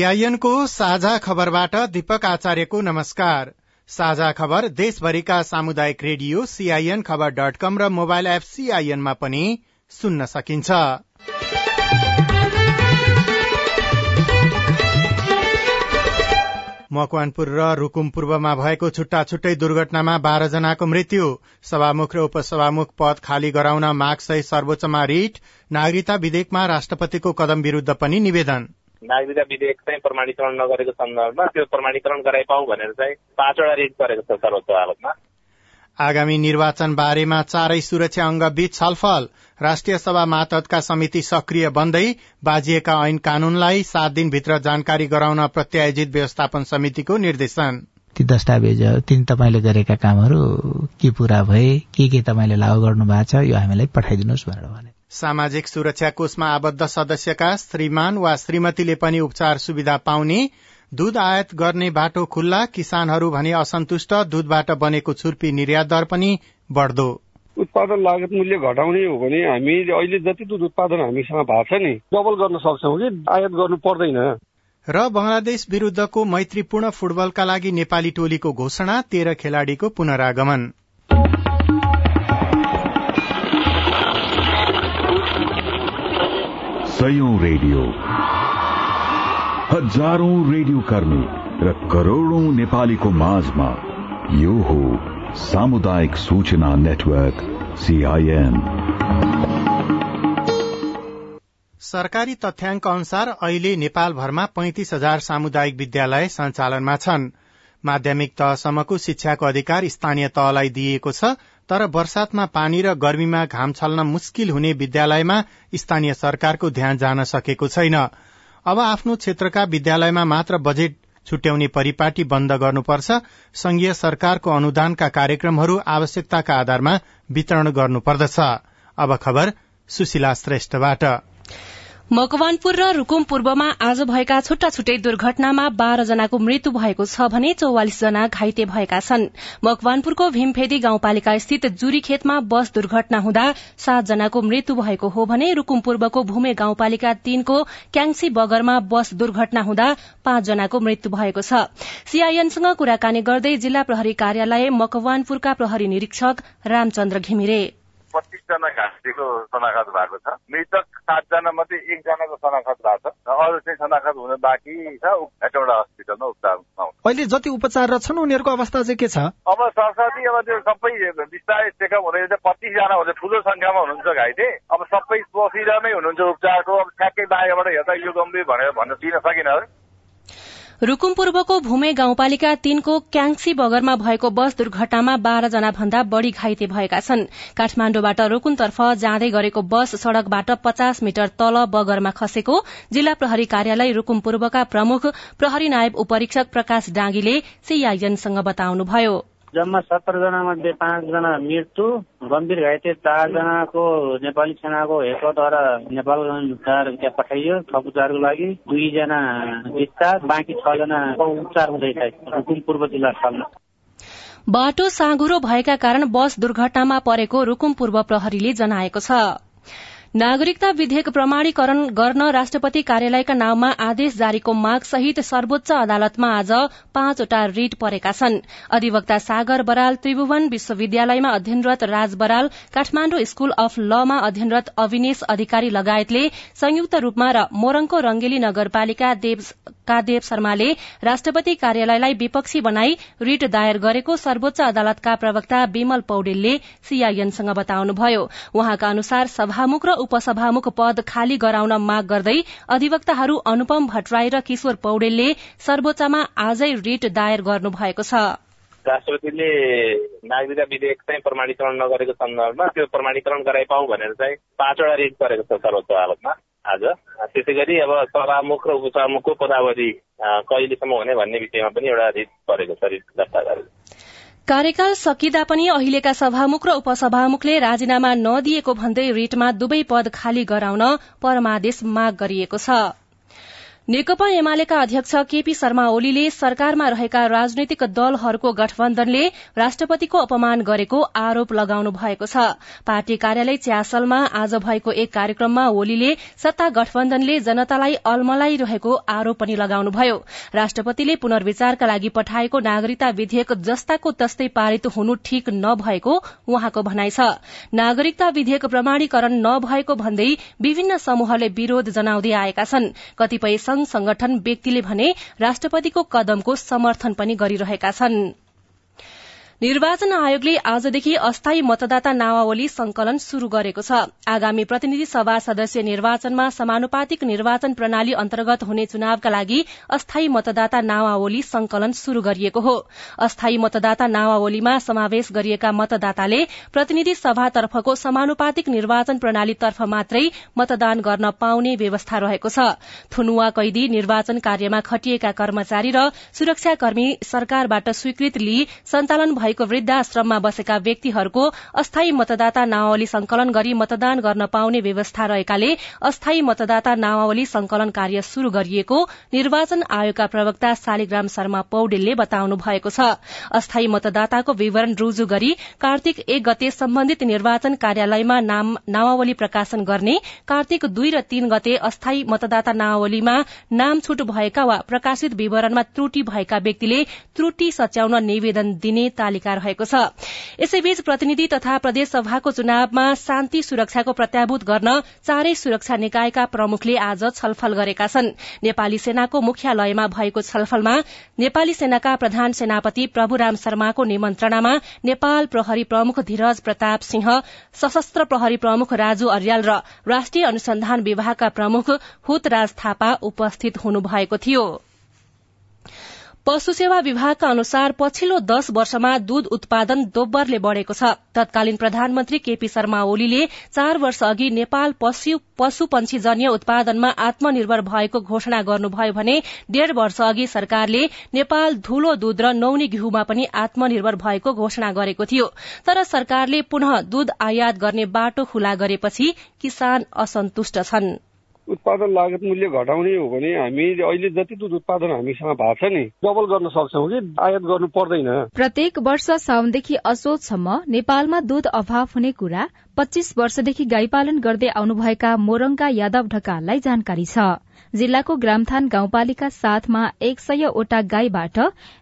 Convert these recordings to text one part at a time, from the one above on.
सीआईएनको साझा खबरबाट दीपक आचार्यको नमस्कार। साझा खबर देशभरिका सामुदायिक radio CIN Khabar dot com र मोबाइल एप सीआईएनमा पनि सुन्न सकिन्छ। मकवानपुर र रुकुम पूर्वमा भएको छुट्टा छुट्टै दुर्घटनामा बाह्र जनाको मृत्यु। सभामुख र उपसभामुख पद खाली गराउन मागसहित सर्वोच्चमा रिट। नागरिकता विधेयकमा राष्ट्रपतिको कदम विरूद्ध पनि निवेदन। नागरिकता विधेयक चाहिँ प्रमाणीकरण नगरेको सन्दर्भमा त्यो प्रमाणीकरण गराइपाउ भनेर चाहिँ पाँचवटा रिट गरेको छ सर्वोच्च अदालतमा। आगामी निर्वाचन बारेमा चारै सुरक्षा अङ्ग बीच छलफल। राष्ट्रिय सभा मातहतका समिति सक्रिय बन्दै बाजिएका ऐन कानूनलाई सात दिनभित्र जानकारी गराउन प्रत्यायोजित व्यवस्थापन समितिको निर्देशन। ती दस्तावेज तिन तपाईँले गरेका कामहरू के पूरा भए के के तपाईँले लागू गर्नु भएको छ यो हामीलाई पठाइदिनुहोस् भनेर भने। सामाजिक सुरक्षा कोषमा आबद्ध सदस्यका श्रीमान वा श्रीमतीले पनि उपचार सुविधा पाउने दूध आयात गर्ने बाटो खुल्ला किसानहरू भने असन्तुष्ट दूधबाट बनेको छुर्पी निर्यात दर पनि बढ्दो। उत्पादन लागत मूल्य घटाउने हो भने हामी अहिले जति दुध उत्पादन हामीसँग भएको छ नि डबल गर्न सक्छौ कि आयात गर्नु पर्दैन। र बंगलादेश विरूद्धको मैत्रीपूर्ण फुटबलका लागि नेपाली टोलीको घोषणा तेह्र खेलाड़ीको पुनरागमन। सयौं रेडियो। हजारौं रेडियो कर्मी र करोड़ौं नेपालीको माझमा यो हो सामुदायिक सूचना नेटवर्क सीआईएन सरकारी तथ्याङ्क अनुसार अहिले नेपालभरमा पैंतिस हजार सामुदायिक विद्यालय सञ्चालनमा छन्। माध्यमिक तहसम्मको शिक्षाको अधिकार स्थानीय तहलाई दिइएको छ तर वर्षातमा पानी र गर्मीमा घाम छल्न मुस्किल हुने विद्यालयमा स्थानीय सरकारको ध्यान जान सकेको छैन। अब आफ्नो क्षेत्रका विद्यालयमा मात्र बजेट छुट्याउने परिपाटी बन्द गर्नुपर्छ। संघीय सरकारको अनुदानका कार्यक्रमहरू आवश्यकताका आधारमा वितरण गर्नुपर्दछ। अब खबर सुशीला श्रेष्ठबाट। मकवानपुर र रूकुम पूर्वमा आज भएका छुट्टा छुट्टै दुर्घटनामा बाह्र जनाको मृत्यु भएको छ भने चौवालिस जना घाइते भएका छन्। मकवानपुरको भीमफेदी गाउँपालिका स्थित जुरी खेतमा बस दुर्घटना हुँदा सात जनाको मृत्यु भएको हो भने रूकुम पूर्वको भूमे गाउँपालिका तीनको क्याङसी बगरमा बस दुर्घटना हुँदा पाँच जनाको मृत्यु भएको छ। सीआईएनसँग कुराकानी गर्दै जिल्ला प्रहरी कार्यालय मकवानपुरका प्रहरी निरीक्षक रामचन्द्र घिमिरे। पच्चिसजना घाँसेको शनाखत भएको छ। मृतक सातजना मध्ये एकजनाको शनाखत भएको छ अरू चाहिँ शनाखत हुन बाँकी छ हेटौँडा हस्पिटलमा उपचार अहिले जति उपचार छ उनीहरूको अवस्था चाहिँ के छ? अब सरस्वती अब त्यो सबै बिस्तारै चेकअप हुँदै पच्चिसजना हुन्छ ठुलो संख्यामा हुनुहुन्छ घाइते। अब सबै प्रोसिजरमै हुनुहुन्छ उपचारको। अब ठ्याक्कै बाहिरबाट हेर्दा यो गम्भीर भनेर भन्न दिन सकिन रूकुम पूर्वको भूमे गाउँपालिका तीनको क्याङसी बगरमा भएको बस दुर्घटनामा बाह्र जना भन्दा बढ़ी घाइते भएका छन्। काठमाण्डुबाट रूकुमतर्फ जाँदै गरेको बस सड़कबाट पचास मिटर तल बगरमा खसेको जिल्ला प्रहरी कार्यालय रूकुम पूर्वका प्रमुख प्रहरी नायब उपरीक्षक प्रकाश डाँगीले सीआईएनसँग बताउनुभयो। जम्मा सत्रजना मध्ये पाँचजना मृत्यु गम्भीर घाइते चारजनाको नेपाली सेनाको हेडद्वारा नेपाल त्यहाँ पठाइयो थप उपचारको लागि दुईजना डिस्चार्ज बाँकी छजनाको उपचार हुँदैछ पूर्व जिल्ला अस्पतालमा बाटो साँघुरो भएका कारण बस दुर्घटनामा परेको रुकुम पूर्व प्रहरीले जनाएको छ। नागरिकता विधेयक प्रमाणीकरण गर्न राष्ट्रपति कार्यालयका नाउँमा आदेश जारीको माग सहित सर्वोच्च अदालतमा आज पाँचवटा रिट परेका छन्। अधिवक्ता सागर बराल त्रिभुवन विश्वविद्यालयमा अध्ययनरत राज बराल काठमाण्डु स्कूल अफ लमा अध्ययनरत अविनेश अधिकारी लगायतले संयुक्त रूपमा र मोरङको रंगेली नगरपालिका देव शर्माले राष्ट्रपति कार्यालयलाई विपक्षी बनाई रिट दायर गरेको सर्वोच्च अदालतका प्रवक्ता विमल पौडेलले सीआईएनसँग बताउनुभयो। उहाँका अनुसार सभामुख र उपसभामुख पद खाली गराउन माग गर्दै अधिवक्ताहरू अनुपम भट्टराई र किशोर पौडेलले सर्वोच्चमा आजै रिट दायर गर्नुभएको छ। राष्ट्रपतिले नागरिकता विधेयक चाहिँ प्रमाणीकरण नगरेको सन्दर्भमा त्यो प्रमाणीकरण गराइपाउँ भनेर चाहिँ पाँचवटा रिट गरेको छ सर्वोच्च अदालतमा आज। त्यसै गरी अब सभामुख र उपसभामुखको पदावधि कहिलेसम्म हुने भन्ने विषयमा पनि एउटा रिट गरेको छ रिट दर्ता गरेको कार्यकाल सकिँदा पनि अहिलेका सभामुख र उपसभामुखले राजीनामा नदिएको भन्दै रिटमा दुवै पद खाली गराउन परमादेश माग गरिएको छ। नेकपा एमालेका अध्यक्ष केपी शर्मा ओलीले सरकारमा रहेका राजनैतिक दलहरूको गठबन्धनले राष्ट्रपतिको अपमान गरेको आरोप लगाउनु भएको छ। पार्टी कार्यालय च्यासलमा आज भएको एक कार्यक्रममा ओलीले सत्ता गठबन्धनले जनतालाई अल्मलाइरहेको आरोप पनि लगाउनुभयो। राष्ट्रपतिले पुनर्विचारका लागि पठाएको नागरिकता विधेयक जस्ताको तस्तै पारित हुनु ठिक नभएको उहाँको भनाइ छ। नागरिकता विधेयक प्रमाणीकरण नभएको भन्दै विभिन्न समूहले विरोध जनाउँदै आएका छन्। कतिपय संगठन व्यक्तिले भने राष्ट्रपतिको कदमको समर्थन पनि गरिरहेका छनृ। निर्वाचन आयोगले आजदेखि अस्थायी मतदाता नावावली संकलन शुरू गरेको छ। आगामी प्रतिनिधि सभा सदस्य निर्वाचनमा समानुपातिक निर्वाचन प्रणाली अन्तर्गत हुने चुनावका लागि अस्थायी मतदाता नावावली संकलन शुरू गरिएको हो। अस्थायी मतदाता नावावलीमा समावेश गरिएका मतदाताले प्रतिनिधि सभातर्फको समानुपातिक निर्वाचन प्रणालीतर्फ मात्रै मतदान गर्न पाउने व्यवस्था रहेको छ। थुनुवा कैदी निर्वाचन कार्यमा खटिएका कर्मचारी र सुरक्षाकर्मी सरकारबाट स्वीकृत लिई सञ्चालन भएको वृद्धाश्रममा बसेका व्यक्तिहरूको अस्थायी मतदाता नावावली संकलन गरी मतदान गर्न पाउने व्यवस्था रहेकाले अस्थायी मतदाता नावावली संकलन कार्य शुरू गरिएको निर्वाचन आयोगका प्रवक्ता शालिग्राम शर्मा पौडेलले बताउनु भएको छ। अस्थायी मतदाताको विवरण रुजु गरी कार्तिक एक गते सम्बन्धित निर्वाचन कार्यालयमा नामावली प्रकाशन गर्ने कार्तिक दुई र तीन गते अस्थायी मतदाता नामावलीमा नाम छुट भएका वा प्रकाशित विवरणमा त्रुटि भएका व्यक्तिले त्रुटि सच्याउन निवेदन दिने तालिका तालिका रहेको छ। यसैबीच प्रतिनिधि तथा प्रदेशसभाको चुनावमा शान्ति सुरक्षाको प्रत्याभूत गर्न चारै सुरक्षा निकायका प्रमुखले आज छलफल गरेका छन्। नेपाली सेनाको मुख्यालयमा भएको छलफलमा नेपाली सेनाका प्रधान सेनापति प्रभुराम शर्माको निमन्त्रणामा नेपाल प्रहरी प्रमुख धीरज प्रताप सिंह सशस्त्र प्रहरी प्रमुख राजु अर्याल र राष्ट्रिय अनुसन्धान विभागका प्रमुख हुतराज थापा उपस्थित हुनुभएको थियो। पशु सेवा विभागका अनुसार पछिल्लो दश वर्षमा दूध उत्पादन दोब्बरले बढ़ेको छ। तत्कालीन प्रधानमन्त्री केपी शर्मा ओलीले चार वर्ष अघि नेपाल पशु जन्य उत्पादनमा आत्मनिर्भर भएको घोषणा गर्नुभयो भने डेढ़ वर्ष अघि सरकारले नेपाल धूलो दूध र नौनी घिउमा पनि आत्मनिर्भर भएको घोषणा गरेको थियो। तर सरकारले पुनः दूध आयात गर्ने बाटो खुला गरेपछि किसान असन्तुष्ट छनृ। उत्पादन लागत मूल्य घटाउने हो भने हामी अहिले जति दूध उत्पादन हामीसँग भएको छ नि डबल गर्न सक्छौ कि आयात गर्नु पर्दैन। प्रत्येक वर्ष साउनदेखि असोजसम्म नेपालमा दूध अभाव हुने कुरा पच्चीस वर्षदेखि गाईपालन गर्दै आउनुभएका मोरङका यादव ढकाललाई जानकारी छ। जिल्लाको ग्रामथान गाउँपालिका साथमा एक सयवटा गाईबाट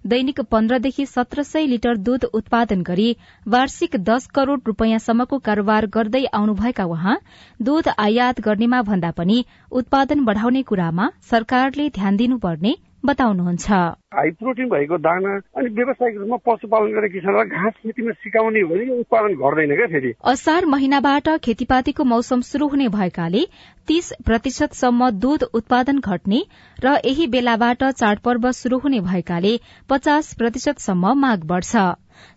दैनिक पन्ध्रदेखि सत्र सय लिटर दूध उत्पादन गरी वार्षिक दश करोड़ रूपियाँसम्मको कारोबार गर्दै आउनुभएका उहाँ दूध आयात गर्नेमा भन्दा पनि उत्पादन बढ़ाउने कुरामा सरकारले ध्यान दिनुपर्ने बताउनुहुन्छ। हाई प्रोटिन भएको दाना अनि व्यावसायिक रूपमा पशुपालन गरेर किसानलाई घाँस खेतीमा सिकाउने हो भने उत्पादन घट्दैन क्या फेरि। असार महिनाबाट खेतीपातीको मौसम शुरू हुने भएकाले तीस प्रतिशतसम्म दूध उत्पादन घट्ने र यही बेलाबाट चाडपर्व शुरू हुने भएकाले पचास प्रतिशतसम्म माग बढ़छ।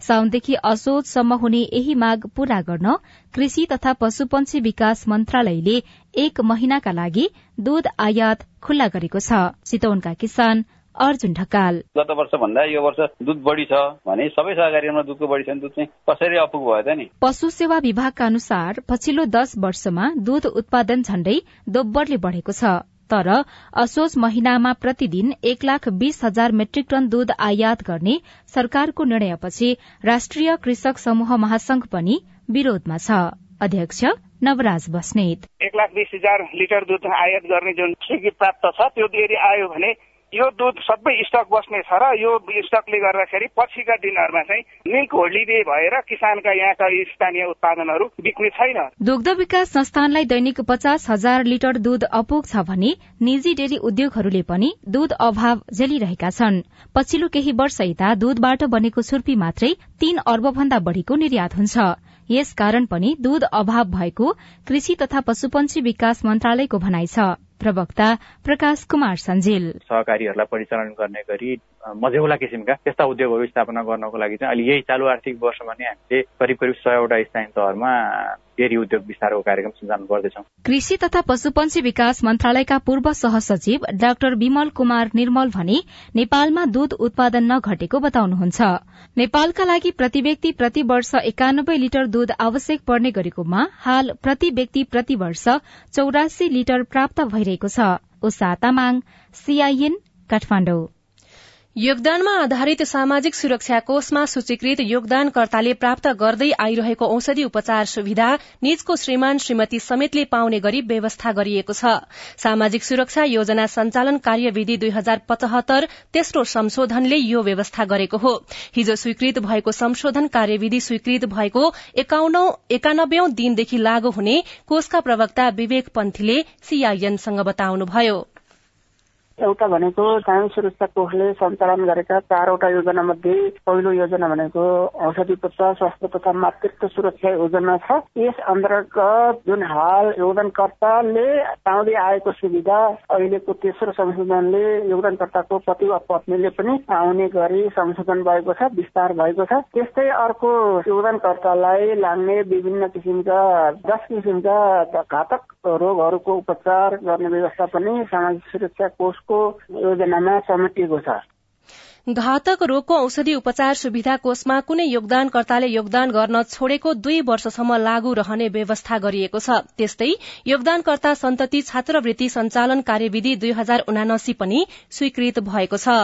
साउनदेखि असोजसम्म हुने यही माग पूरा गर्न कृषि तथा पशुपन्छी विकास मन्त्रालयले एक महिनाका लागि दूध आयात खुल्ला गरेको छ। चितवनका किसान अर्जुन ढकाल। गत वर्ष भन्दा यो वर्ष दुध बढी छ भने सबै सहकारीमा दुधको बढी छ दुध चाहिँ कसरी अपुग भयो त नि? पशु सेवा विभागका अनुसार पछिल्लो दश वर्षमा दूध उत्पादन झण्डै दोब्बरले बढ़ेको छ। तर असोज महिनामा प्रतिदिन एक लाख बीस हजार मेट्रिक टन दूध आयात गर्ने सरकारको निर्णयपछि राष्ट्रिय कृषक समूह महासंघ पनि विरोधमा छ। अध्यक्ष नवराज बस्नेत। एक लाख बिस हजार लिटर दूध आयात गर्ने जुन स्वीकृति प्राप्त छ त्यो आयो भने यो दुध सबै स्टक बस्ने छ र यो स्टकले गर्दाखेरि पछिका दिनहरूमा चाहिँ मिल्क होलिडे भएर किसानका यहाँका स्थानीय उत्पादनहरू बिक्ने छैन। दुग्ध विकास संस्थानलाई दैनिक पचास हजार लिटर दूध छ भने निजी डेरी उद्योगहरूले पनि दूध अभाव झेलिरहेका छन्। पछिल्लो केही वर्ष यता दूधबाट बनेको छुर्पी मात्रै तीन अर्ब भन्दा बढ़ीको निर्यात हुन्छ। यसकारण पनि दूध अभाव भएको कृषि तथा पशुपन्छी विकास मन्त्रालयको भनाइ छ। प्रवक्ता प्रकाश कुमार सञ्जेल। सहकारीहरूलाई परिचालन गर्ने गरी मझौला किसिमका त्यस्ता उद्योगहरू स्थापना गर्नको लागि चाहिँ अहिले यही चालु आर्थिक वर्षमा नै हामीले करिब करिब सयवटा स्थानीय तहमा डेरी उद्योग विस्तारको कार्यक्रम सञ्चालन गर्दैछौँ। कृषि तथा पशुपन्छी विकास मन्त्रालयका पूर्व सहसचिव डाक्टर विमल कुमार निर्मल भने नेपालमा दूध उत्पादन नघटेको बताउनुहुन्छ। नेपालका लागि प्रति व्यक्ति प्रति वर्ष एकानब्बे लिटर दूध आवश्यक पर्ने गरेकोमा हाल प्रति व्यक्ति प्रति वर्ष चौरासी लिटर प्राप्त भइरहेको छ। तामाङ सीआईएन योगदानमा आधारित सामाजिक सुरक्षा कोषमा सूचीकृत योगदानकर्ताले प्राप्त गर्दै आइरहेको औषधि उपचार सुविधा निजको श्रीमान श्रीमती समेतले पाउने गरी व्यवस्था गरिएको छ। सामाजिक सुरक्षा योजना संचालन कार्यविधि दुई हजार पचहत्तर तेस्रो संशोधनले यो व्यवस्था गरेको हो। हिजो स्वीकृत भएको संशोधन कार्यविधि स्वीकृत भएको एकानब्बेऔं दिनदेखि लागू हुने कोषका प्रवक्ता विवेक पन्थीले सीआईएनसँग बताउनुभयो। एउटा भनेको कायम सुरक्षा कोषले सञ्चालन गरेका चारवटा योजना मध्ये पहिलो योजना भनेको औषधि उपचार स्वास्थ्य तथा मातृत्व सुरक्षा योजना छ। यस अन्तर्गत जुन हाल योगदानकर्ताले पाउँदै आएको सुविधा अहिलेको तेस्रो संशोधनले योगदानकर्ताको पति वा पत्नीले पनि पाउने गरी संशोधन भएको छ विस्तार भएको छ। त्यस्तै अर्को योगदानकर्तालाई लाग्ने विभिन्न किसिमका दस किसिमका घातक रोगहरूको उपचार गर्ने व्यवस्था पनि सामाजिक सुरक्षा कोषको योजनामा समेटिएको छ। घातक रोगको औषधि उपचार सुविधा कोषमा कुनै योगदानकर्ताले योगदान गर्न छोडेको दुई वर्षसम्म लागू रहने व्यवस्था गरिएको छ। त्यस्तै योगदानकर्ता सन्तति छात्रवृत्ति सञ्चालन कार्यविधि दुई हजार उनासी पनि स्वीकृत भएको छ।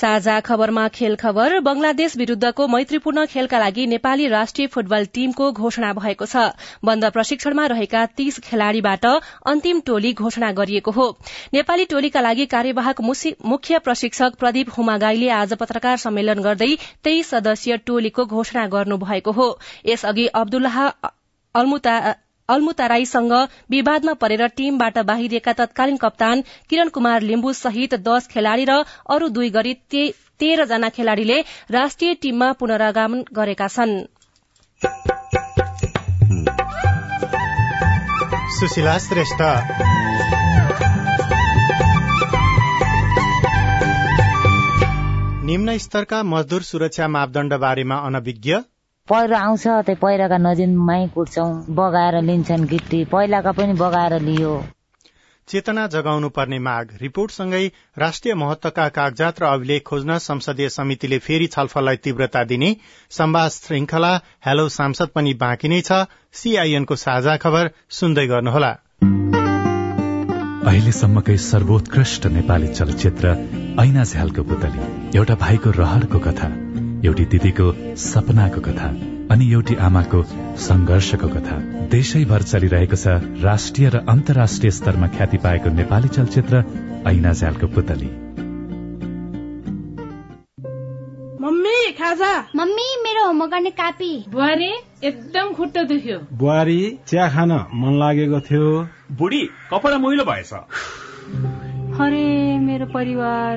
साझा खबरमा खेल खबर। बंगलादेश विरूद्धको मैत्रीपूर्ण खेलका लागि नेपाली राष्ट्रिय फुटबल टीमको घोषणा भएको छ। बन्द प्रशिक्षणमा रहेका तीस खेलाड़ीबाट अन्तिम टोली घोषणा गरिएको हो। नेपाली टोलीका लागि कार्यवाहक मुख्य प्रशिक्षक प्रदीप हुमागाईले आज पत्रकार सम्मेलन गर्दै तेइस सदस्यीय टोलीको घोषणा गर्नुभएको हो। यसअघि अब्दुल्लाह अल्मुताराईसँग विवादमा परेर टीमबाट बाहिरिएका तत्कालीन कप्तान किरण कुमार लिम्बू सहित दश खेलाड़ी र अरू दुई गरी तेह्र जना खेलाड़ीले राष्ट्रिय टीममा पुनरागमन गरेका छन्। निम्न स्तरका मजदूर सुरक्षा मापदण्ड बारेमा अनभिज्ञ पहिरो आउँछ त्यही पहिरोका नजिकमै कुट्छौँ। बगाएर लिन्छन् गिट्टी। पहिलाका पनि बगाएर लियो। चेतना जगाउनु पर्ने माग। रिपोर्टसँगै राष्ट्रिय महत्वका कागजात र अभिलेख खोज्न संसदीय समितिले फेरि छलफललाई तीव्रता दिने संवाद श्रृंखला हेलो सांसद पनि बाँकी नै छ। सीआईएनको साझा खबर सुन्दै गर्नुहोला। अहिलेसम्मकै सर्वोत्कृष्ट नेपाली चलचित्र ऐना झ्यालको पुतली। एउटा भाइको रहरको कथा। एउटी दिदीको सपनाको कथा अनि एउटी आमाको संघर्षको कथा। देशैभर चलिरहेको छ राष्ट्रिय र अन्तर्राष्ट्रिय स्तरमा ख्याति पाएको नेपाली चलचित्र ऐना झ्यालको पुतली। मम्मी खाजा। मम्मी मेरो होमवर्क गर्ने कापी। बुहारी एकदम खुट्टा दुख्यो। बुहारी चिया खान मन लागेको थियो। बुढी कपडा मैलो भएछ। अरे मेरो परिवार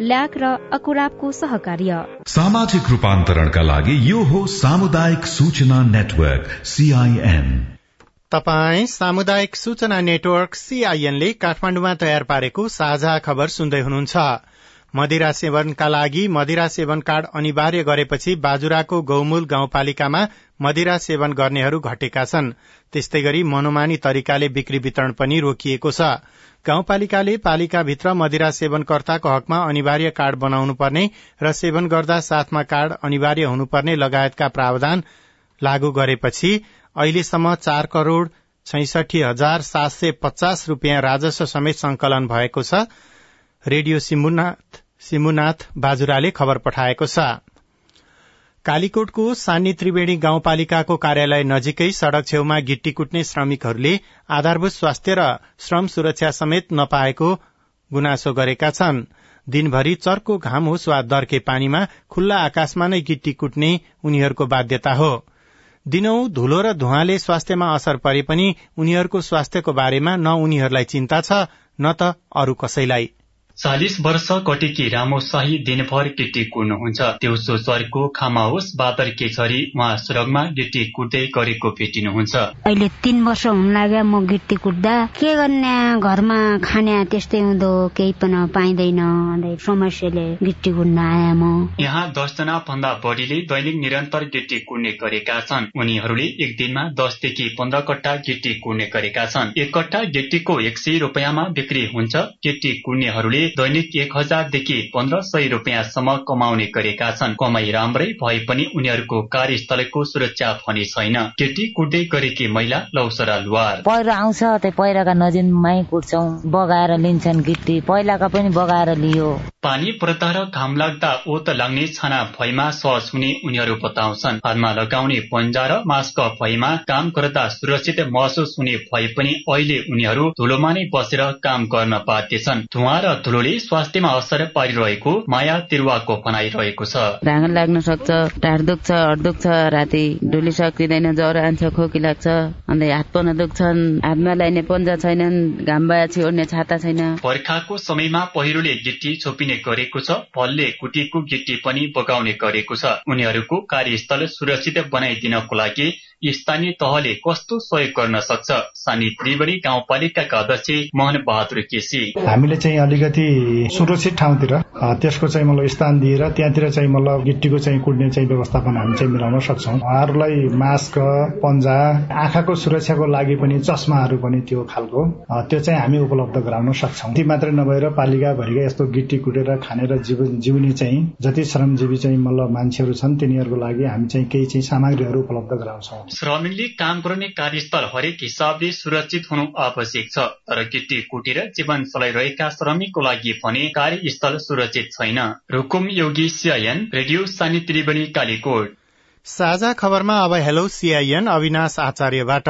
ल्याक र अकुराबको सहकार्य। सामाजिक रूपान्तरणका लागि यो हो सामुदायिक सूचना नेटवर्क सीआईएन तपाई सामुदायिक सूचना नेटवर्क सीआईएनले काठमाडौँमा तयार पारेको साझा खबर सुन्दै हुनुहुन्छ। मदिरा सेवनका लागि मदिरा सेवन कार्ड अनिवार्य गरेपछि बाजुराको गौमूल गाउँपालिकामा मदिरा सेवन गर्नेहरू घटेका छन्। त्यस्तै गरी मनोमानी तरिकाले बिक्री वितरण पनि रोकिएको छ। गाउँपालिकाले पालिकाभित्र मदिरा सेवनकर्ताको हकमा अनिवार्य कार्ड बनाउनु पर्ने र सेवन गर्दा साथमा कार्ड अनिवार्य हुनुपर्ने लगायतका प्रावधान लागू गरेपछि अहिलेसम्म चार करोड़ छैसठी हजार सात सय पचास रूपियाँ राजस्व समेत संकलन भएको छ। रेडियो सिमुनाथ बाजुराले खबर पठाएको छ। कालीकोटको सानी त्रिवेणी गाउँपालिकाको कार्यालय नजिकै सड़क छेउमा गिट्टी कुट्ने श्रमिकहरूले आधारभूत स्वास्थ्य र श्रम सुरक्षा समेत नपाएको गुनासो गरेका छन्। दिनभरि चर्को घाम होस् वा दर्के पानीमा खुल्ला आकाशमा नै गिट्टी कुट्ने उनीहरूको बाध्यता हो। दिनौ धुलो र धुवाले स्वास्थ्यमा असर परे पनि उनीहरूको स्वास्थ्यको बारेमा न उनीहरूलाई चिन्ता छ न त अरू कसैलाई। चालिस वर्ष कटेकी रामो शाही दिनभर गिटी कुर्नुहुन्छ। दिउँसो चर्को खामा होस् बादर केछरी उहाँ सड़कमा गिटी कुट्दै गरेको भेटिनुहुन्छ। अहिले तीन वर्ष हुन लाग्यो म गिटी कुट्दा के गर्ने घरमा खाने त्यस्तै हुँदो केही पनि पाइँदैन समस्याले गिटी कुट्न आए म। यहाँ दसजना भन्दा बढीले दैनिक निरन्तर गिटी कुर्ने गरेका छन्। उनीहरूले एक दिनमा दसदेखि पन्ध्र कट्टा गिटी कुर्ने गरेका छन्। एक कट्टा गिटीको एक सय रुपियाँमा बिक्री हुन्छ। गिटी दैनिक एक हजारदेखि पन्ध्र सय रुपियाँसम्म कमाउने गरेका छन्। कमाई राम्रै भए पनि उनीहरूको कार्यस्थलको सुरक्षा भने छैन। केटी कुट्दै गरेकी महिला लौसरा लुवार पहिरो आउँछ त्यही पहिरोका नजिकमै कुट्छौ। बगाएर लिन्छन् गिट्टी। पहिलाका पनि बगाएर लियो। पानी पर्दा र घाम लाग्दा ओत लाग्ने छाना भएमा सहज हुने उनीहरू बताउँछन्। हातमा लगाउने पन्जा र मास्क भएमा काम गर्दा सुरक्षित महसुस हुने भए पनि अहिले उनीहरू धुलोमा नै बसेर काम गर्न बाध्य छन्। धुवा र धुलोले स्वास्थ्यमा असर पारिरहेको माया तिरुवाको भनाइरहेको छ। ढाँगन लाग्न सक्छ ढाड दुख्छ हट दुख्छ राति डुली सकिँदैन ज्वरो आन्छ खोकी लाग्छ अन्त हात पनि दुख्छन् हातमा लाइने पन्जा छैनन् घाम बायाछि ओड्ने छाता छैन। बर्खाको समयमा पहिरोले गिट्टी छोपिने गरेको छ फलले कुटीको गिट्टी पनि बगाउने गरेको छ। उनीहरूको कार्यस्थल सुरक्षित बनाइदिनको लागि स्थानीय तहले कस्तो सहयोग गर्न सक्छ? सानी त्रिवेणी गाउँपालिकाका अध्यक्ष मोहन बहादुर केसी। हामीले चाहिँ अलिकति सुरक्षित ठाउँतिर त्यसको चाहिँ मतलब स्थान दिएर त्यहाँतिर चाहिँ मतलब गिट्टीको चाहिँ कुट्ने चाहिँ व्यवस्थापन हामी चाहिँ मिलाउन सक्छौँ। उहाँहरूलाई मास्क पन्जा आँखाको सुरक्षाको लागि पनि चस्माहरू पनि त्यो खालको त्यो चाहिँ हामी उपलब्ध गराउन सक्छौँ। ती मात्रै नभएर पालिकाभरिका यस्तो गिट्टी कुटेर खाने र जिउने चाहिँ जति श्रमजीवी चाहिँ मतलब मान्छेहरू छन् तिनीहरूको लागि हामी चाहिँ केही चाहिँ सामग्रीहरू उपलब्ध गराउँछौँ। श्रमिकले काम गर्ने कार्यस्थल हरेक हिसाबले सुरक्षित हुनु आवश्यक छ तर गिट्टी कुटेर जीवन चलाइरहेका श्रमिकको लागि भने कार्यस्थल सुरक्षित छैन रुकुम योगी सिआइएन रेडियो सानी त्रिवेणी कालीकोट साझा खबरमा अब हेलो सिआइएन अविनाश आचार्यबाट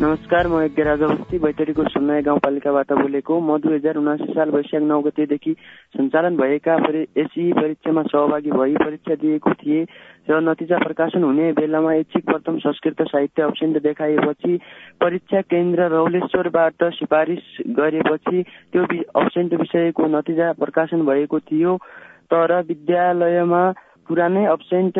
नमस्कार म यज्ञ राजा बस्ती बैतडीको सुन्नाय गाउँपालिकाबाट बोलेको म दुई हजार उनासी साल वैशाख नौ गतेदेखि सञ्चालन भएका एसई परीक्षामा सहभागी भई परीक्षा दिएको थिए र नतिजा प्रकाशन हुने बेलामा ऐच्छिक प्रथम संस्कृत साहित्य अप्सेन्ट देखाएपछि परीक्षा केन्द्र रौलेश्वरबाट सिफारिस गरेपछि त्यो अप्सेन्ट विषयको नतिजा प्रकाशन भएको थियो। तर विद्यालयमा पुरानै अब्सेन्ट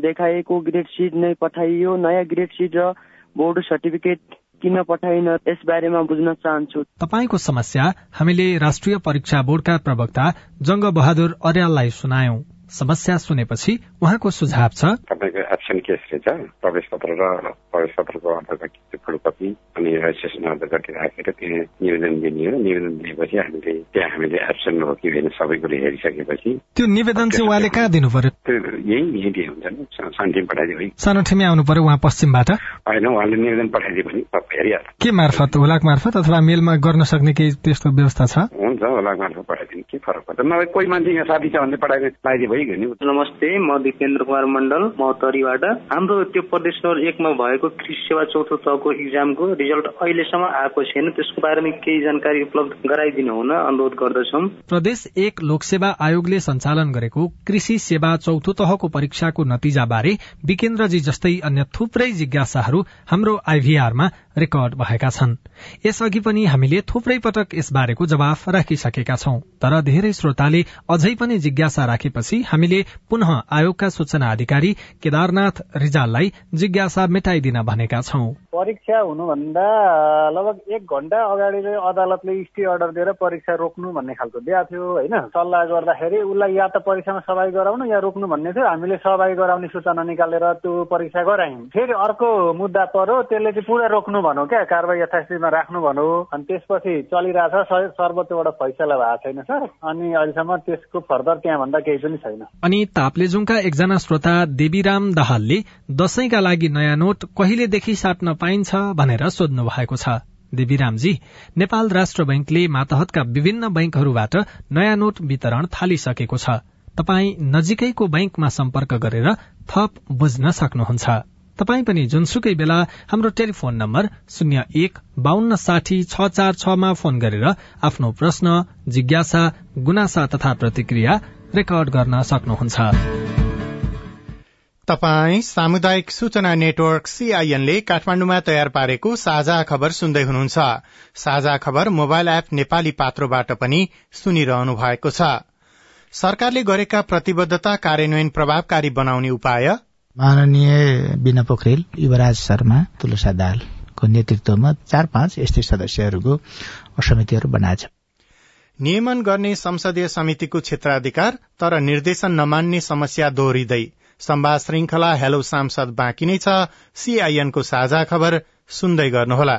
देखाएको ग्रेड सिट नै पठाइयो। नयाँ ग्रेड सिट र बोर्ड सर्टिफिकेट किन पठाइन यसबारेमा बुझ्न चाहन्छु। तपाईँको समस्या हामीले राष्ट्रिय परीक्षा बोर्डका प्रवक्ता जंग बहादुर अर्याललाई सुनायौं। समस्या सुनेपछि उहाँको सुझाव छ। तपाईँको एब्सेन्ट केस रहेछ प्रवेश पत्र र प्रवेश पत्रको अर्धकटी फोटोकपी अनि रेजिस्ट्रेसन अर्धकटी राखेर त्यहाँ निवेदन दिने हो। निवेदन दिएपछि हामीले त्यहाँ हामीले एब्सेन्ट हो कि होइन सबै कुरो हेरिसकेपछि त्यो निवेदन चाहिँ उहाँले कहाँ दिनु पर्यो यही यही हुन्छ नि पठाइदियो है। सानो ठिमी आउनु पर्यो उहाँ पश्चिमबाट? होइन उहाँले निवेदन पठाइदियो भने हेरिहाल्छ। के मार्फत हुलाक मार्फत अथवा मेलमा गर्न सक्ने केही त्यस्तो व्यवस्था छ? हुन्छ हुलाक मार्फत पठाइदिनु। के फरक पर्छ? नभए कोही मान्छे यहाँ साथी छ भने पठाइदिनु लगाइदियो नमस्ते म दिपेन्द्र कुमार मण्डल मौतरीबाट हाम्रो त्यो प्रदेश नम्बर एकमा भएको कृषि सेवा चौथो तहको इक्जामको रिजल्ट अहिलेसम्म आएको छैन। त्यसको बारेमा केही जानकारी उपलब्ध गराइदिनु हुन अनुरोध गर्दछौ। प्रदेश एक लोकसेवा आयोगले सञ्चालन गरेको कृषि सेवा चौथो तहको परीक्षाको नतिजा बारे विकेन्द्रजी जस्तै अन्य थुप्रै जिज्ञासाहरू हाम्रो आइभीआरमा रेकर्ड भएका छन्। यसअघि पनि हामीले थुप्रै पटक यसबारेको जवाफ राखिसकेका छौं। तर धेरै श्रोताले अझै पनि जिज्ञासा राखेपछि हामीले पुनः आयोगका सूचना अधिकारी केदारनाथ रिजाललाई जिज्ञासा मेटाइदिन भनेका छौं। परीक्षा हुनुभन्दा लगभग एक घण्टा अगाडि अदालतले स्टे अर्डर दिएर परीक्षा रोक्नु भन्ने खालको दिएको थियो होइन? सल्लाह गर्दाखेरि उसलाई या त परीक्षामा सहभागी गराउनु या रोक्नु भन्ने थियो। हामीले सहभागी गराउने सूचना निकालेर त्यो परीक्षा गरायौँ। फेरि अर्को मुद्दा पर्यो त्यसले चाहिँ पुरा रोक्नु भनौँ क्या कारवाही यथास्थितिमा राख्नु भनौँ। अनि त्यसपछि चलिरहेछ सर्वोच्चबाट फैसला भएको छैन सर। अनि अहिलेसम्म त्यसको फर्दर त्यहाँभन्दा केही पनि छैन। अनि ताप्लेजुङका एकजना श्रोता देवीराम दाहालले दशैंका लागि नयाँ नोट कहिलेदेखि साट्न पाइन्छ? भनेर सोध्नु भएको छ। देवीरामजी नेपाल राष्ट्र बैंकले मातहतका विभिन्न बैंकहरूबाट नयाँ नोट वितरण थालिसकेको छ। तपाई नजिकैको बैंकमा सम्पर्क गरेर थप बुझ्न सक्नुहुन्छ। तपाई पनि जुनसुकै बेला हाम्रो टेलिफोन नम्बर शून्य एक बान्न साठी छ चार छमा फोन गरेर आफ्नो प्रश्न जिज्ञासा गुनासा तथा प्रतिक्रिया रेकर्ड गर्न सक्नुहुन्छ। तपाई सामुदायिक सूचना नेटवर्क सीआईएनले काठमाण्डुमा तयार पारेको साझा खबर सुन्दै हुनुहुन्छ। साझा खबर मोबाइल एप नेपाली पात्रोबाट पनि सुनिरहनु भएको छ। सरकारले गरेका प्रतिबद्धता कार्यान्वयन प्रभावकारी बनाउने उपाय माननीय बिना पोखरेल युवराज शर्मा तुलसा दालको नेतृत्वमा चार पाँच यस्तै सदस्यहरूको समितिहरू बनाएछ। नियमन गर्ने संसदीय समितिको क्षेत्राधिकार तर निर्देशन नमान्ने समस्या दोहोरिँदै संवाद श्रृंखला हेलो सांसद बाँकी नै छ। सीआईएनको साझा खबर सुन्दै गर्नुहोला।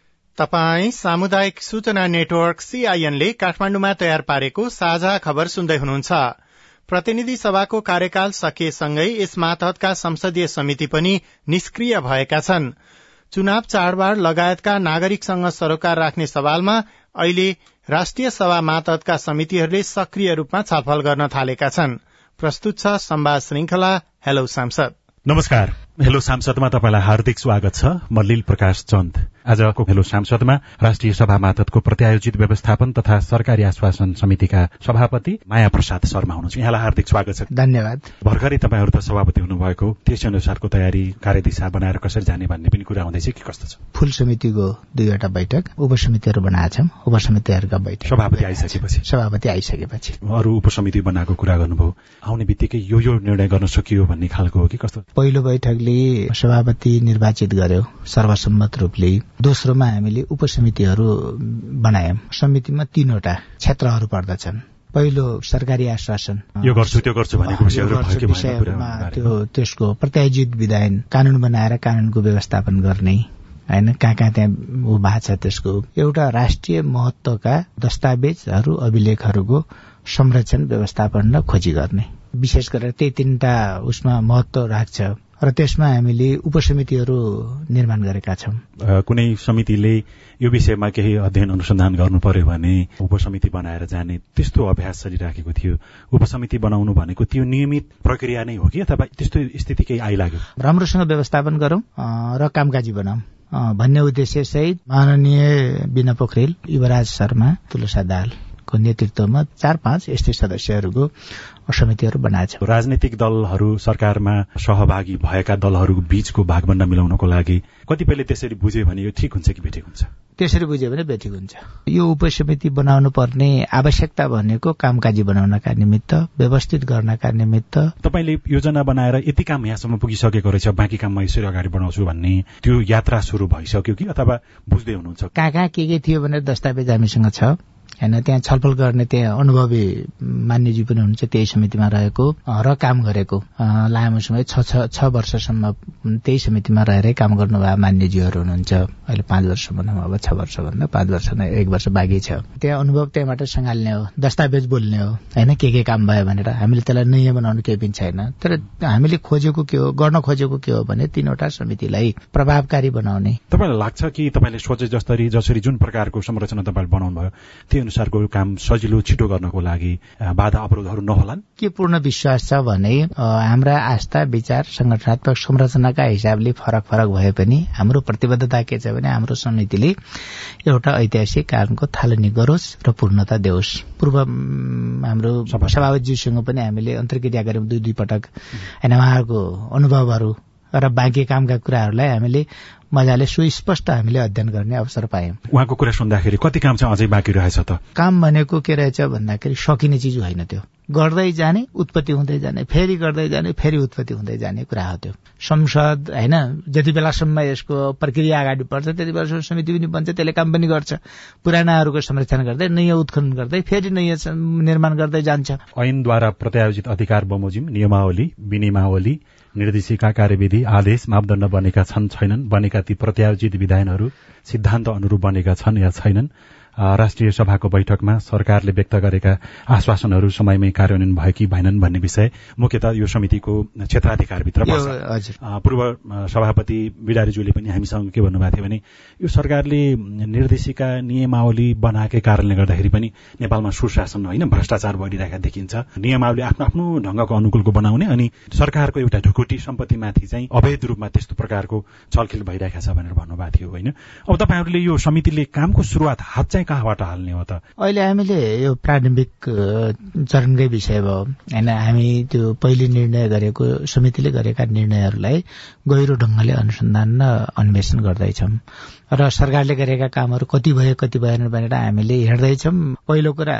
तपाई सामुदायिक सूचना नेटवर्क सीआईएनले काठमाण्डुमा तयार पारेको साझा खबर सुन्दै हुनुहुन्छ। प्रतिनिधि सभाको कार्यकाल सकिएसँगै यस मातहतका संसदीय समिति पनि निष्क्रिय भएका छन्। चुनाव चाडबाड लगायतका नागरिकसँग सरोकार राख्ने सवालमा अहिले राष्ट्रिय सभा मातहतका समितिहरूले सक्रिय रूपमा छलफल गर्न थालेका छन्। प्रस्तुत छ संवाद श्रृंखला हेलो सांसद। नमस्कार। हेलो सांसदमा तपाईँलाई हार्दिक स्वागत छ। म लील प्रकाश चन्द। आजको हेलो सांसदमा राष्ट्रिय सभा मातहतको प्रत्यायोजित व्यवस्थापन तथा सरकारी आश्वासन समितिका सभापति माया प्रसाद शर्मा हुनुहुन्छ। यहाँलाई हार्दिक स्वागत छ। धन्यवाद। भर्खरै तपाईँहरू त सभापति हुनुभएको त्यस अनुसारको तयारी कार्यदिशा बनाएर कसरी जाने भन्ने पनि कुरा हुँदैछ कि कस्तो छ? फुल समितिको दुईवटा बैठक उपसमितिहरू बनाएका छौँ उपसमितिहरूका बैठक। सभापति आइसकेपछि। सभापति आइसकेपछि। अरू उपसमिति बनाएको कुरा गर्नुभयो। आउने बित्तिकै यो यो निर्णय गर्न सकियो भन्ने खालको हो कि कस्तो? पहिलो बैठकले सभापति निर्वाचित गर्यो सर्वसम्मत रूपले। दोस्रोमा हामीले उपसमितिहरू बनायौं। समितिमा तीनवटा क्षेत्रहरू पर्दछन्। पहिलो सरकारी आश्वासन। यो गर्छु त्यो गर्छु भनेको विषयहरूमा त्यो त्यसको प्रत्यायोजित विधायन कानून बनाएर कानूनको व्यवस्थापन गर्ने होइन? कहाँ कहाँ त्यहाँ ऊ भएको छ त्यसको। एउटा राष्ट्रिय महत्वका दस्तावेजहरू अभिलेखहरूको संरक्षण व्यवस्थापन र खोजी गर्ने। विशेष गरेर त्यही तिनवटा उसमा महत्व राख्छ। र त्यसमा हामीले उपसमितिहरू निर्माण गरेका छौँ। कुनै समितिले यो विषयमा केही अध्ययन अनुसन्धान गर्नु पर्यो भने उपसमिति बनाएर जाने त्यस्तो अभ्यास चलिराखेको थियो। उपसमिति बनाउनु भनेको त्यो नियमित प्रक्रिया नै हो कि अथवा त्यस्तो स्थिति केही आइलाग्यो? राम्रोसँग व्यवस्थापन गरौं र कामकाजी बनाऊ। भन्ने उद्देश्य सहित माननीय बिना पोखरेल युवराज शर्मा तुलसा दालको नेतृत्वमा चार पाँच यस्तै सदस्यहरूको समितिहरू बनाएछ राजनैतिक दलहरू सरकारमा सहभागी भएका दलहरूको बीचको भागभण्डा मिलाउनको लागि कतिपयले त्यसरी बुझ्यो भने यो ठिक हुन्छ कि बेठिक हुन्छ? त्यसरी बुझ्यो भने बेठिक हुन्छ। यो उपसमिति बनाउनु पर्ने आवश्यकता भनेको कामकाजी बनाउनका निमित्त व्यवस्थित गर्नका निमित्त। तपाईँले योजना बनाएर यति काम यहाँसम्म पुगिसकेको रहेछ बाँकी काम म यसरी अगाडि बढाउँछु भन्ने त्यो यात्रा सुरु भइसक्यो कि अथवा बुझ्दै हुनुहुन्छ? कहाँ कहाँ के के थियो भनेर दस्तावेज हामीसँग छ? होइन त्यहाँ छलफल गर्ने त्यहाँ अनुभवी मान्यजी पनि हुनुहुन्छ त्यही समितिमा रहेको र काम गरेको। लामो समय छ छ वर्षसम्म त्यही समितिमा रहेरै काम गर्नुभयो मान्यजीहरू हुनुहुन्छ। अहिले पाँच वर्ष भनौँ अब छ वर्ष भन्दा पाँच वर्ष नै एक वर्ष बाँकी छ। त्यहाँ अनुभव त्यहाँबाट सँगाल्ने हो दस्तावेज बोल्ने हो। होइन के के काम भयो भनेर। हामीले त्यसलाई नयाँ बनाउनु केही पनि छैन। तर हामीले खोजेको के हो गर्न खोजेको के हो भने तीनवटा समितिलाई प्रभावकारी बनाउने। तपाईँलाई लाग्छ कि तपाईँले सोचे जसरी जसरी जुन प्रकारको संरचना तपाईँले बनाउनु भयो त्यो अनुसारको काम सजिलो छिटो गर्नको लागि बाधा अवरोधहरू नहोलान्। के पूर्ण विश्वास छ भने हाम्रा आस्था विचार संगठनात्मक संरचनाका हिसाबले फरक फरक भए पनि हाम्रो प्रतिबद्धता के छ भने हाम्रो समितिले एउटा ऐतिहासिक कारणको थालनी गरोस् र पूर्णता देओस्। पूर्व हाम्रो सभापतिज्यूसँग पनि हामीले अन्तर्क्रिया गर्यौं दुई दुई पटक। होइन उहाँहरूको अनुभवहरू र बाँकी कामका कुराहरूलाई हामीले मजाले सुस्पष्ट हामीले अध्ययन गर्ने अवसर पायौँ। उहाँको कुरा सुन्दाखेरि कति काम चाहिँ अझै बाँकी रहेछ त? काम भनेको के रहेछ भन्दाखेरि सकिने चिज होइन त्यो। गर्दै जाने उत्पत्ति हुँदै जाने फेरि गर्दै जाने फेरि उत्पत्ति हुँदै जाने कुरा हो त्यो। संसद होइन जति बेलासम्म यसको प्रक्रिया अगाडि बढ्छ त्यति बेलासम्म समिति पनि बन्छ त्यसले काम पनि गर्छ। पुरानाहरूको संरक्षण गर्दै नयाँ उत्खनन गर्दै फेरि नयाँ निर्माण गर्दै जान्छ। ऐनद्वारा प्रत्यायोजित अधिकार बमोजिम नियमावली विनियमावली निर्देशिका कार्यविधि आदेश मापदण्ड बनेका छन् छैनन्। बनेका ती प्रत्यायोजित विधानहरू सिद्धान्त अनुरूप बनेका छन् या छैनन्। राष्ट्रिय सभाको बैठकमा सरकारले व्यक्त गरेका आश्वासनहरू समयमै कार्यान्वयन भए कि भएनन् भन्ने विषय मुख्यतः यो समितिको क्षेत्राधिकारभित्र पूर्व सभापति बिडारीज्यूले पनि हामीसँग के भन्नुभएको थियो भने यो सरकारले निर्देशिका नियमावली बनाएकै कारणले गर्दाखेरि पनि नेपालमा सुशासन होइन भ्रष्टाचार बढिरहेका देखिन्छ। नियमावली आफ्नो आफ्नो ढंगको अनुकूलको बनाउने अनि सरकारको एउटा ढुकुटी सम्पत्तिमाथि चाहिँ अवैध रूपमा त्यस्तो प्रकारको छलखेल भइरहेका छ भनेर भन्नुभएको थियो होइन। अब तपाईँहरूले यो समितिले कामको शुरूआत हात चाहिँ कहाँबाट हाल्ने हो त? अहिले हामीले यो प्रारम्भिक चरणकै विषय भयो। होइन हामी त्यो पहिले निर्णय गरेको समितिले गरेका निर्णयहरूलाई गहिरो ढंगले अनुसन्धान र अन्वेषण गर्दैछौँ। र सरकारले गरेका कामहरू कति भयो कति भएन भनेर हामीले हेर्दैछौँ। पहिलो कुरा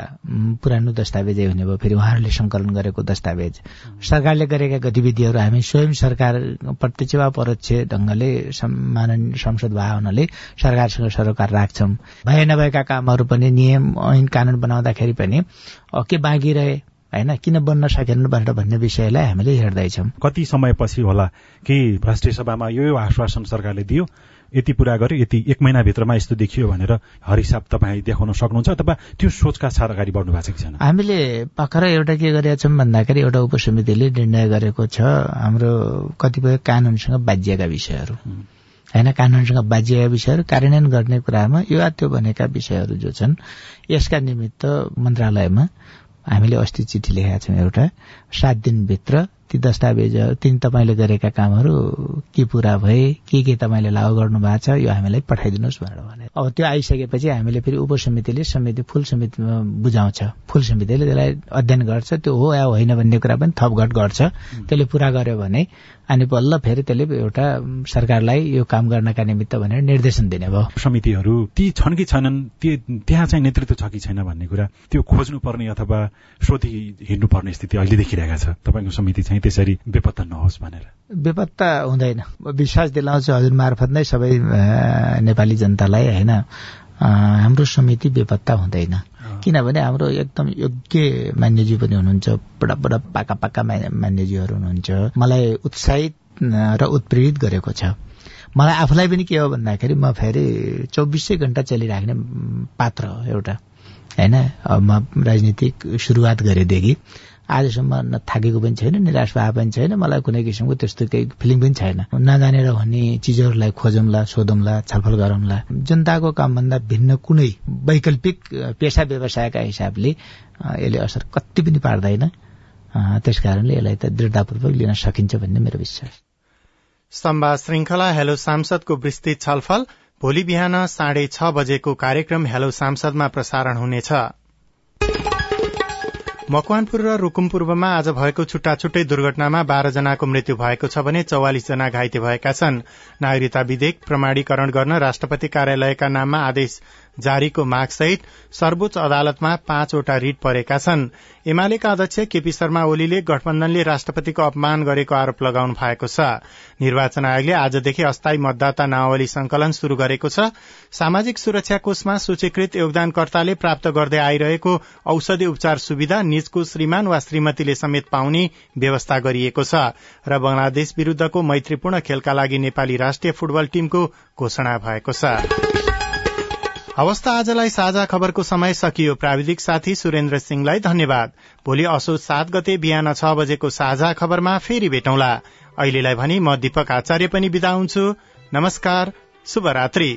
पुरानो दस्तावेजै हुने भयो। फेरि उहाँहरूले संकलन गरेको दस्तावेज। सरकारले गरेका गतिविधिहरू हामी स्वयं सरकार प्रत्यक्ष वा परोक्ष ढंगले माननीय संसद भए हुनाले सरकारसँग सरोकार राख्छौं। भए नभएका कामहरू पनि नियम ऐन कानून बनाउँदाखेरि पनि के बाँकी रहे होइन? किन बन्न सकेन भनेर भन्ने विषयलाई हामीले हेर्दैछौँ। कति समयपछि होला कि राष्ट्रिय सभामा यो आश्वासन सरकारले दियो? यति पूरा गर्यो यति एक महिनाभित्रमा यस्तो देखियो भनेर हरिसाब तपाईँ देखाउन सक्नुहुन्छ अथवा त्यो सोचका साथ अगाडि बढ्नु भएको छ कि छैन? हामीले भर्खर एउटा के गरेका छौँ भन्दाखेरि एउटा उपसमितिले निर्णय गरेको छ हाम्रो कतिपय कानूनसँग बाजिएका विषयहरू। होइन कानूनसँग बाजिएका विषयहरू कार्यान्वयन गर्ने कुरामा यो त्यो भनेका विषयहरू जो छन् यसका निमित्त मन्त्रालयमा हामीले अस्ति चिठी लेखेका छौँ एउटा सात दिनभित्र ती दस्तावेजहरू तिन तपाईँले गरेका कामहरू के पूरा भए के के तपाईँले लागू गर्नु भएको छ यो हामीलाई पठाइदिनुहोस् भनेर भने। अब त्यो आइसकेपछि हामीले फेरि उपसमितिले समिति फुल समितिमा बुझाउँछ। फुल समितिले त्यसलाई अध्ययन गर्छ। त्यो हो या होइन भन्ने कुरा पनि थपघट गर्छ। त्यसले पूरा गर्यो भने अनि बल्ल फेरि त्यसले एउटा सरकारलाई यो काम गर्नका निमित्त भनेर निर्देशन दिने भयो। समितिहरू ती छन् कि छैनन् त्यहाँ चाहिँ नेतृत्व छ कि छैन भन्ने कुरा त्यो खोज्नुपर्ने अथवा सोधी हिँड्नुपर्ने स्थिति अहिले देखिरहेका छ। तपाईँको समिति चाहिँ त्यसरी बेपत्ता नहोस् भनेर। बेपत्ता हुँदैन। विश्वास दिलाउँछु हजुर मार्फत नै सबै नेपाली जनतालाई होइन। हाम्रो समिति बेपत्ता हुँदैन। किनभने हाम्रो एकदम योग्य मान्यजी पनि हुनुहुन्छ बडा बडा पाका पाका मान्यजीहरू हुनुहुन्छ। मलाई उत्साहित र उत्प्रेरित गरेको छ। मलाई आफूलाई पनि के हो भन्दाखेरि म फेरि चौबिसै घण्टा चलिराख्ने पात्र हो एउटा। होइन? म राजनीतिक सुरुवात गरेदेखि आजसम्म न थाकेको पनि छैन निराश भएको पनि छैन मलाई कुनै किसिमको त्यस्तो केही फिलिङ पनि छैन। नजानेर भन्ने चिजहरूलाई खोजौँला सोधौँला छलफल गरौँला। जनताको कामभन्दा भिन्न कुनै वैकल्पिक पेसा व्यवसायका हिसाबले यसले असर कति पनि पार्दैन। त्यस कारणले यसलाई त दृढतापूर्वक लिन सकिन्छ भन्ने मेरो विश्वास। संवाद श्रृंखला हेलो सांसदको विस्तृत छलफल भोलि बिहान साढे छ बजेको कार्यक्रम हेलो सांसदमा प्रसारण हुनेछ। मकवानपुर र रूकुम पूर्वमा आज भएको छुट्टा छुट्टै दुर्घटनामा बाह्र जनाको मृत्यु भएको छ भने चौवालिस जना घाइते भएका छन्। नागरिकता विधेयक प्रमाणीकरण गर्न राष्ट्रपति कार्यालयका नाममा आदेश जारीको मागसहित सर्वोच्च अदालतमा पाँचवटा रिट परेका छन्। एमालेका अध्यक्ष केपी शर्मा ओलीले गठबन्धनले राष्ट्रपतिको अपमान गरेको आरोप लगाउनु भएको छ। निर्वाचन आयोगले आजदेखि अस्थायी मतदाता नावली संकलन शुरू गरेको छ। सामाजिक सुरक्षा कोषमा सूचीकृत योगदानकर्ताले प्राप्त गर्दै आइरहेको औषधि उपचार सुविधा निजको श्रीमान वा श्रीमतीले समेत पाउने व्यवस्था गरिएको छ र बंगलादेश विरूद्धको मैत्रीपूर्ण खेलका लागि नेपाली राष्ट्रिय फुटबल टीमको घोषणा भएको छ। अवस्था आजलाई साझा खबरको समय सकियो। प्राविधिक साथी सुरेन्द्र सिंहलाई धन्यवाद। भोलि असोज सात गते बिहान छ बजेको साझा खबरमा फेरि भेटौँला। अहिलेलाई भनी म दीपक आचार्य पनि विदा हुन्छु। नमस्कार शुभरात्री।